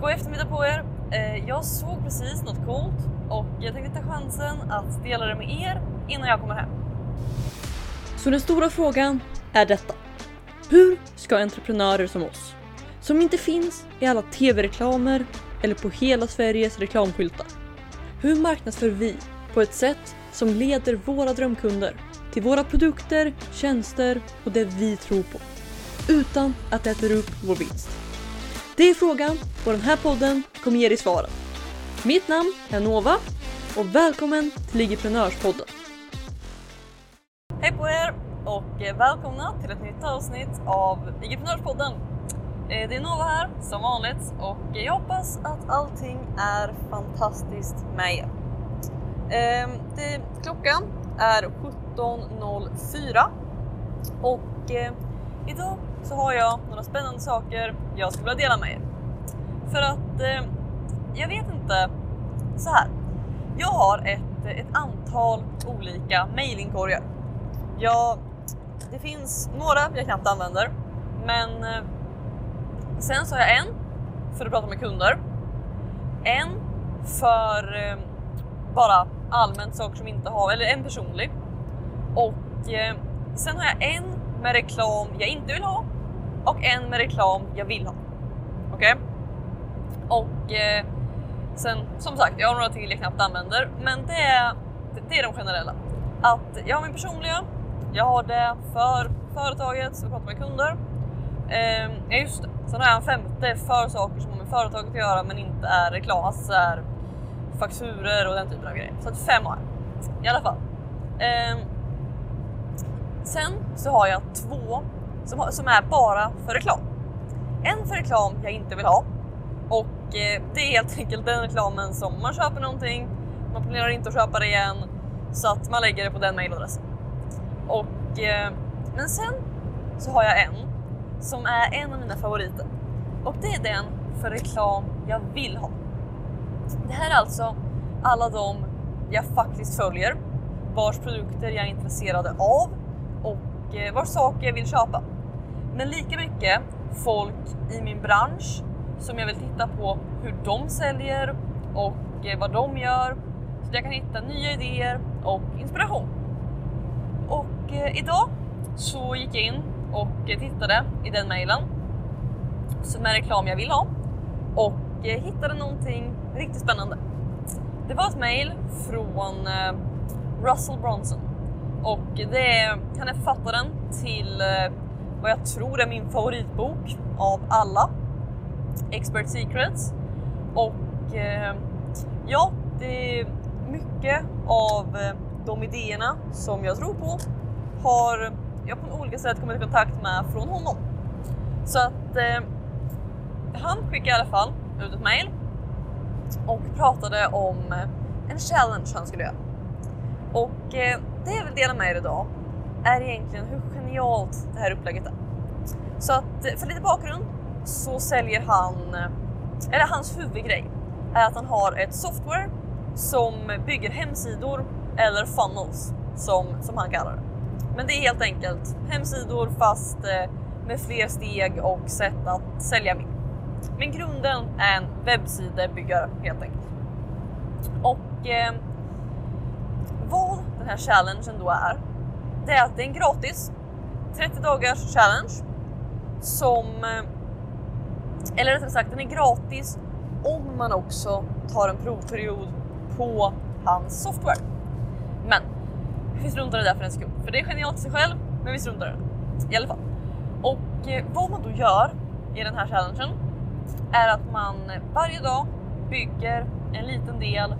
God eftermiddag på er! Eh, jag såg precis något coolt och jag tänkte ta chansen att dela det med er innan jag kommer hem. Så den stora frågan är detta. Hur ska entreprenörer som oss, som inte finns i alla tv-reklamer eller på hela Sveriges reklamskyltar. Hur marknadsför vi på ett sätt som leder våra drömkunder till våra produkter, tjänster och det vi tror på. Utan att det äter upp vår vinst. Det är frågan och den här podden kommer ge dig svaren. Mitt namn är Nova och välkommen till Ligiprenörspodden. Hej på er och eh, välkomna till ett nytt avsnitt av Igeprenörspodden. Eh, det är Nova här som vanligt och jag hoppas att allting är fantastiskt med er. Ehm, det, klockan är 17.04 och eh, idag så har jag några spännande saker jag skulle vilja dela med er. För att eh, jag vet inte, så här. Jag har ett, eh, ett antal olika mailinkorgar. Jag, det finns några jag knappt använder, men eh, sen så har jag en för att prata med kunder. En för eh, bara allmänt saker som inte har, eller en personlig. Och eh, sen har jag en med reklam jag inte vill ha och en med reklam jag vill ha. Okej? Och eh, sen som sagt, jag har några till jag knappt använder, men det är, det är de generella. Att jag har min personliga, jag har det för företaget, så jag pratar med kunder. Eh, ja just det, sen har jag en femte för saker som har med företaget att göra men inte är reklam, alltså så här, fakturer och den typen av grejer. Så att fem har jag. I alla fall. Eh, sen så har jag två som, som är bara för reklam. En för reklam jag inte vill ha och eh, det är helt enkelt den reklamen som man köper någonting, man planerar inte att köpa det igen så att man lägger det på den mailadressen. Och, eh, men sen så har jag en som är en av mina favoriter och det är den för reklam jag vill ha. Det här är alltså alla de jag faktiskt följer, vars produkter jag är intresserad av och eh, vars saker jag vill köpa. Men lika mycket folk i min bransch som jag vill titta på hur de säljer och eh, vad de gör så att jag kan hitta nya idéer och inspiration. Och eh, idag så gick jag in och eh, tittade i den mejlen som är reklam jag vill ha och eh, hittade någonting riktigt spännande. Det var ett mejl från eh, Russell Bronson och det är, han är författaren till eh, vad jag tror är min favoritbok av alla, Expert Secrets. Och eh, ja, det är mycket av eh, de idéerna som jag tror på har jag på olika sätt kommit i kontakt med från honom. Så att eh, han skickade i alla fall ut ett mail och pratade om en challenge han skulle göra. Och eh, det jag vill dela med er idag är egentligen hur genialt det här upplägget är. Så att eh, för lite bakgrund så säljer han, eh, eller hans huvudgrej är att han har ett software som bygger hemsidor eller funnels som, som han kallar det. Men det är helt enkelt hemsidor fast eh, med fler steg och sätt att sälja mer. Men grunden är en webbsidebyggare helt enkelt. Och eh, vad den här challengen då är, det är att det är en gratis 30 dagars challenge som, eh, eller rättare sagt den är gratis om man också tar en provperiod på hans software. Men vi struntar i det där för en sekund, för det är genialt i sig själv, men vi struntar i det i alla fall. Och eh, vad man då gör i den här challengen är att man eh, varje dag bygger en liten del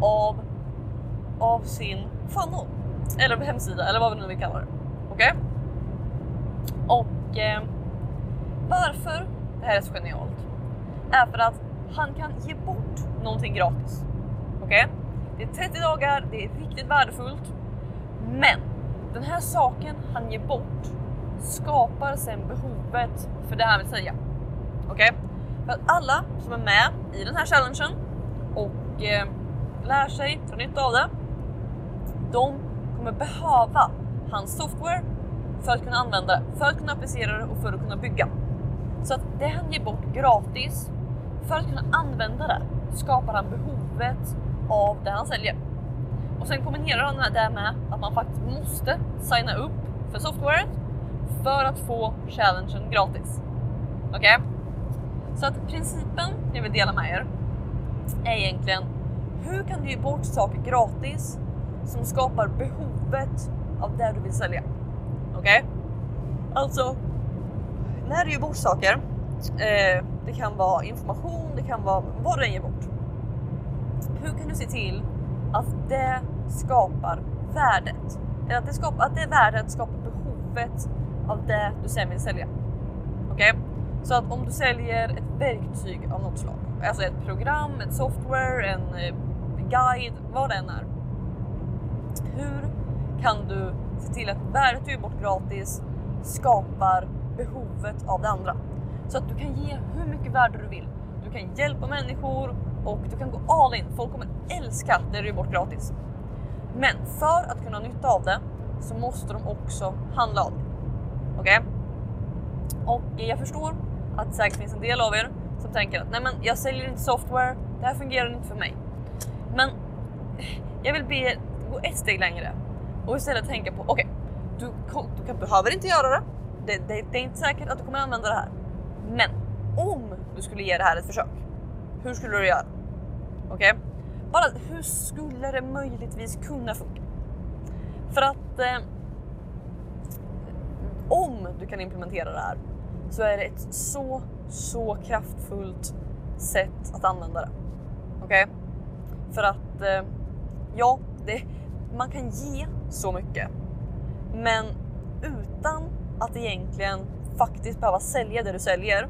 av, av sin funnel eller hemsida eller vad vi nu vill kalla det. Okej? Och eh, varför det här är så genialt är för att han kan ge bort någonting gratis. Okej? Det är 30 dagar, det är riktigt värdefullt. Men den här saken han ger bort skapar sen behovet för det han vill säga. Okej? För att alla som är med i den här challengen och eh, lär sig, dra nytta av det, de kommer behöva hans software för att kunna använda det, för att kunna applicera det och för att kunna bygga. Så att det han ger bort gratis, för att kunna använda det skapar han behovet av det han säljer. Och sen kombinerar han det med att man faktiskt måste signa upp för softwaret för att få challengen gratis. Okej? Okay? Så att principen jag vill dela med er är egentligen hur kan du ge bort saker gratis som skapar behovet av det du vill sälja? Okej? Okay? Alltså, när du gör bort saker, eh, det kan vara information, det kan vara vad du än ger bort. Hur kan du se till att det skapar värdet? Eller att det, skapar, att det värdet skapar behovet av det du sen vill sälja. Okej? Okay? Så att om du säljer ett verktyg av något slag, alltså ett program, ett software, en eh, guide, vad det än är. Hur kan du se till att värdet du ger bort gratis skapar behovet av det andra? Så att du kan ge hur mycket värde du vill. Du kan hjälpa människor och du kan gå all in. Folk kommer älska det du ger bort gratis. Men för att kunna ha nytta av det så måste de också handla av det. Okej? Okay? Och jag förstår att det säkert finns en del av er som tänker att nej men jag säljer inte software, det här fungerar inte för mig. Men jag vill be gå ett steg längre och istället tänka på okej, okay, du, du kan, behöver inte göra det. Det, det. det är inte säkert att du kommer använda det här. Men om du skulle ge det här ett försök, hur skulle du göra? Okej? Okay? Bara hur skulle det möjligtvis kunna funka? För att eh, om du kan implementera det här så är det ett så, så kraftfullt sätt att använda det. Okej? Okay? För att eh, ja, det, man kan ge så mycket. Men utan att egentligen faktiskt behöva sälja det du säljer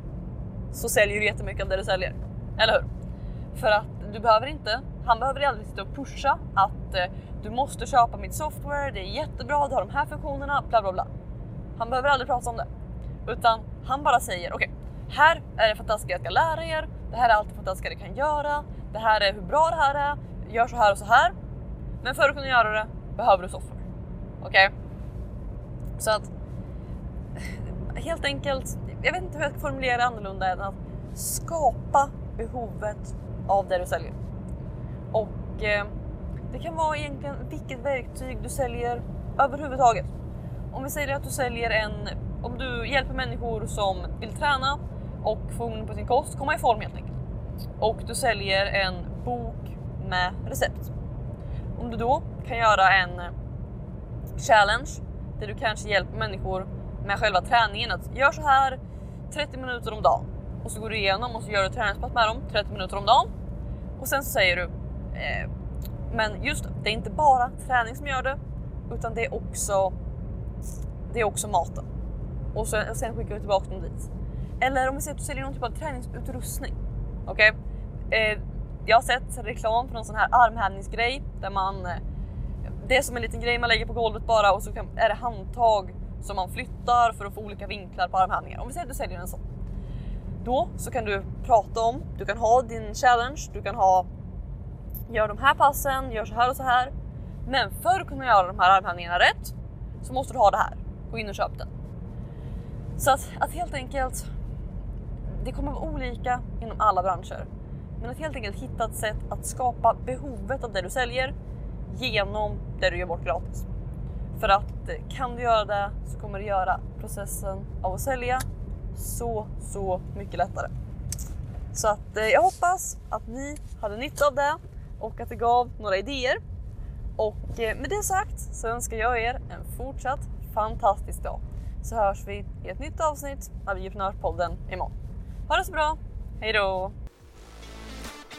så säljer du jättemycket av det du säljer. Eller hur? För att du behöver inte, han behöver aldrig sitta och pusha att eh, du måste köpa mitt software, det är jättebra, du har de här funktionerna, bla bla bla. Han behöver aldrig prata om det. Utan han bara säger okej, okay, här är det fantastiska jag ska lära er, det här är allt det fantastiska det kan göra, det här är hur bra det här är, gör så här och så här. Men för att kunna göra det behöver du soffor. Okej? Okay? Så att helt enkelt, jag vet inte hur jag ska formulera det annorlunda än att skapa behovet av det du säljer. Och eh, det kan vara egentligen vilket verktyg du säljer överhuvudtaget. Om vi säger att du säljer en, om du hjälper människor som vill träna och få ordning på sin kost, komma i form helt enkelt. Och du säljer en bok med recept. Om du då kan göra en eh, challenge där du kanske hjälper människor med själva träningen. Att gör så här 30 minuter om dagen och så går du igenom och så gör du träningspass med dem 30 minuter om dagen och sen så säger du eh, men just det är inte bara träning som gör det utan det är också det är också maten. Och sen, och sen skickar du tillbaka dem dit. Eller om vi säger att du säljer någon typ av träningsutrustning. Okej? Okay? Eh, jag har sett reklam för någon sån här armhävningsgrej där man eh, det är som en liten grej man lägger på golvet bara och så kan, är det handtag som man flyttar för att få olika vinklar på armhävningar. Om vi säger att du säljer en sån. Då så kan du prata om, du kan ha din challenge, du kan ha gör de här passen, gör så här och så här. Men för att kunna göra de här armhävningarna rätt så måste du ha det här. Gå in och köp den. Så att, att helt enkelt, det kommer vara olika inom alla branscher. Men att helt enkelt hitta ett sätt att skapa behovet av det du säljer genom det du gör bort gratis. För att eh, kan du göra det så kommer det göra processen av att sälja så, så mycket lättare. Så att eh, jag hoppas att ni hade nytta av det och att det gav några idéer. Och eh, med det sagt så önskar jag er en fortsatt fantastisk dag. Så hörs vi i ett nytt avsnitt av Djupnörpodden imorgon. Ha det så bra, hejdå!